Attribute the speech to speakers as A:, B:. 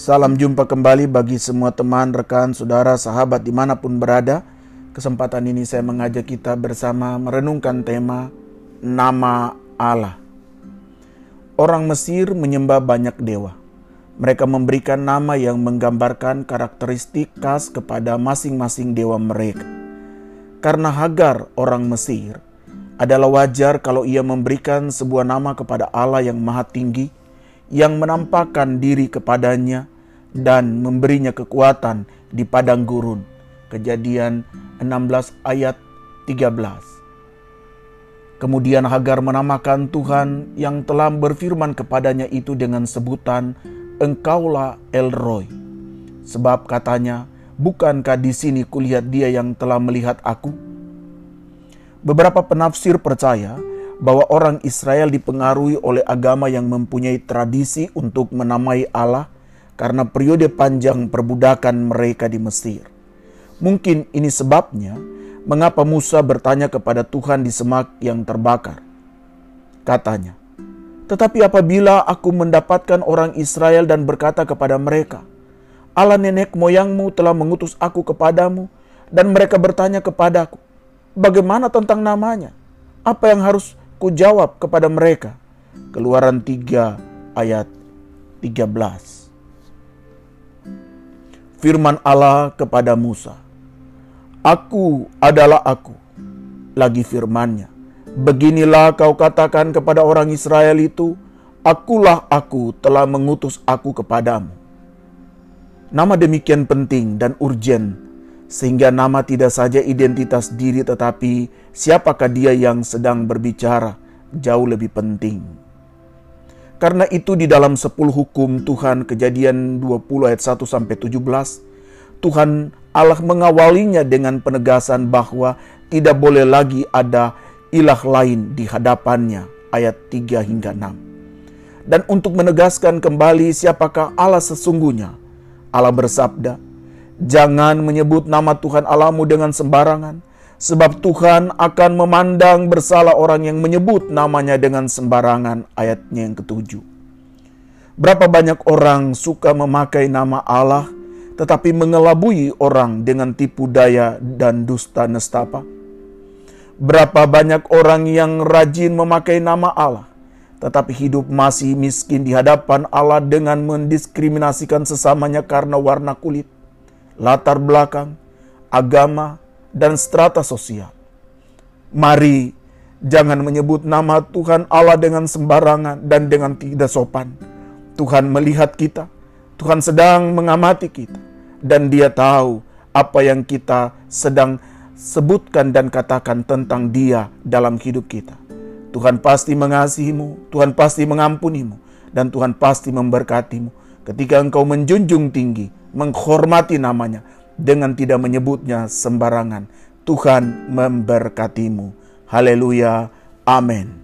A: Salam jumpa kembali bagi semua teman, rekan, saudara, sahabat di mana pun berada. Kesempatan ini saya mengajak kita bersama merenungkan tema Nama Allah. Orang Mesir menyembah banyak dewa. Mereka memberikan nama yang menggambarkan karakteristik khas kepada masing-masing dewa mereka. Karena Hagar orang Mesir, adalah wajar kalau ia memberikan sebuah nama kepada Allah yang maha tinggi, yang menampakkan diri kepadanya dan memberinya kekuatan di padang gurun. Kejadian 16 ayat 13. Kemudian Hagar menamakan Tuhan yang telah berfirman kepadanya itu dengan sebutan Engkaulah El Roy. Sebab katanya, bukankah di sini kulihat dia yang telah melihat aku? Beberapa penafsir percaya bahwa orang Israel dipengaruhi oleh agama yang mempunyai tradisi untuk menamai Allah karena periode panjang perbudakan mereka di Mesir. Mungkin ini sebabnya mengapa Musa bertanya kepada Tuhan di semak yang terbakar. Katanya, "Tetapi apabila aku mendapatkan orang Israel dan berkata kepada mereka, Allah nenek moyangmu telah mengutus aku kepadamu, dan mereka bertanya kepadaku, bagaimana tentang namanya? Apa yang harus ku jawab kepada mereka. Keluaran 3 ayat 13. Firman Allah kepada Musa. Aku adalah aku. Lagi firmannya. Beginilah kau katakan kepada orang Israel itu, Akulah aku telah mengutus aku kepadamu. Nama demikian penting dan urgen sehingga nama tidak saja identitas diri tetapi siapakah dia yang sedang berbicara jauh lebih penting. Karena itu di dalam 10 hukum Tuhan kejadian 20 ayat 1 sampai 17 Tuhan Allah mengawalinya dengan penegasan bahwa tidak boleh lagi ada ilah lain di hadapannya ayat 3 hingga 6. Dan untuk menegaskan kembali siapakah Allah sesungguhnya Allah bersabda Jangan menyebut nama Tuhan Allahmu dengan sembarangan, sebab Tuhan akan memandang bersalah orang yang menyebut namanya dengan sembarangan. Ayatnya yang ketujuh. Berapa banyak orang suka memakai nama Allah, tetapi mengelabui orang dengan tipu daya dan dusta nestapa? Berapa banyak orang yang rajin memakai nama Allah, tetapi hidup masih miskin di hadapan Allah dengan mendiskriminasikan sesamanya karena warna kulit? latar belakang, agama, dan strata sosial. Mari jangan menyebut nama Tuhan Allah dengan sembarangan dan dengan tidak sopan. Tuhan melihat kita, Tuhan sedang mengamati kita, dan Dia tahu apa yang kita sedang sebutkan dan katakan tentang Dia dalam hidup kita. Tuhan pasti mengasihimu, Tuhan pasti mengampunimu, dan Tuhan pasti memberkatimu ketika engkau menjunjung tinggi, menghormati namanya dengan tidak menyebutnya sembarangan. Tuhan memberkatimu. Haleluya. Amin.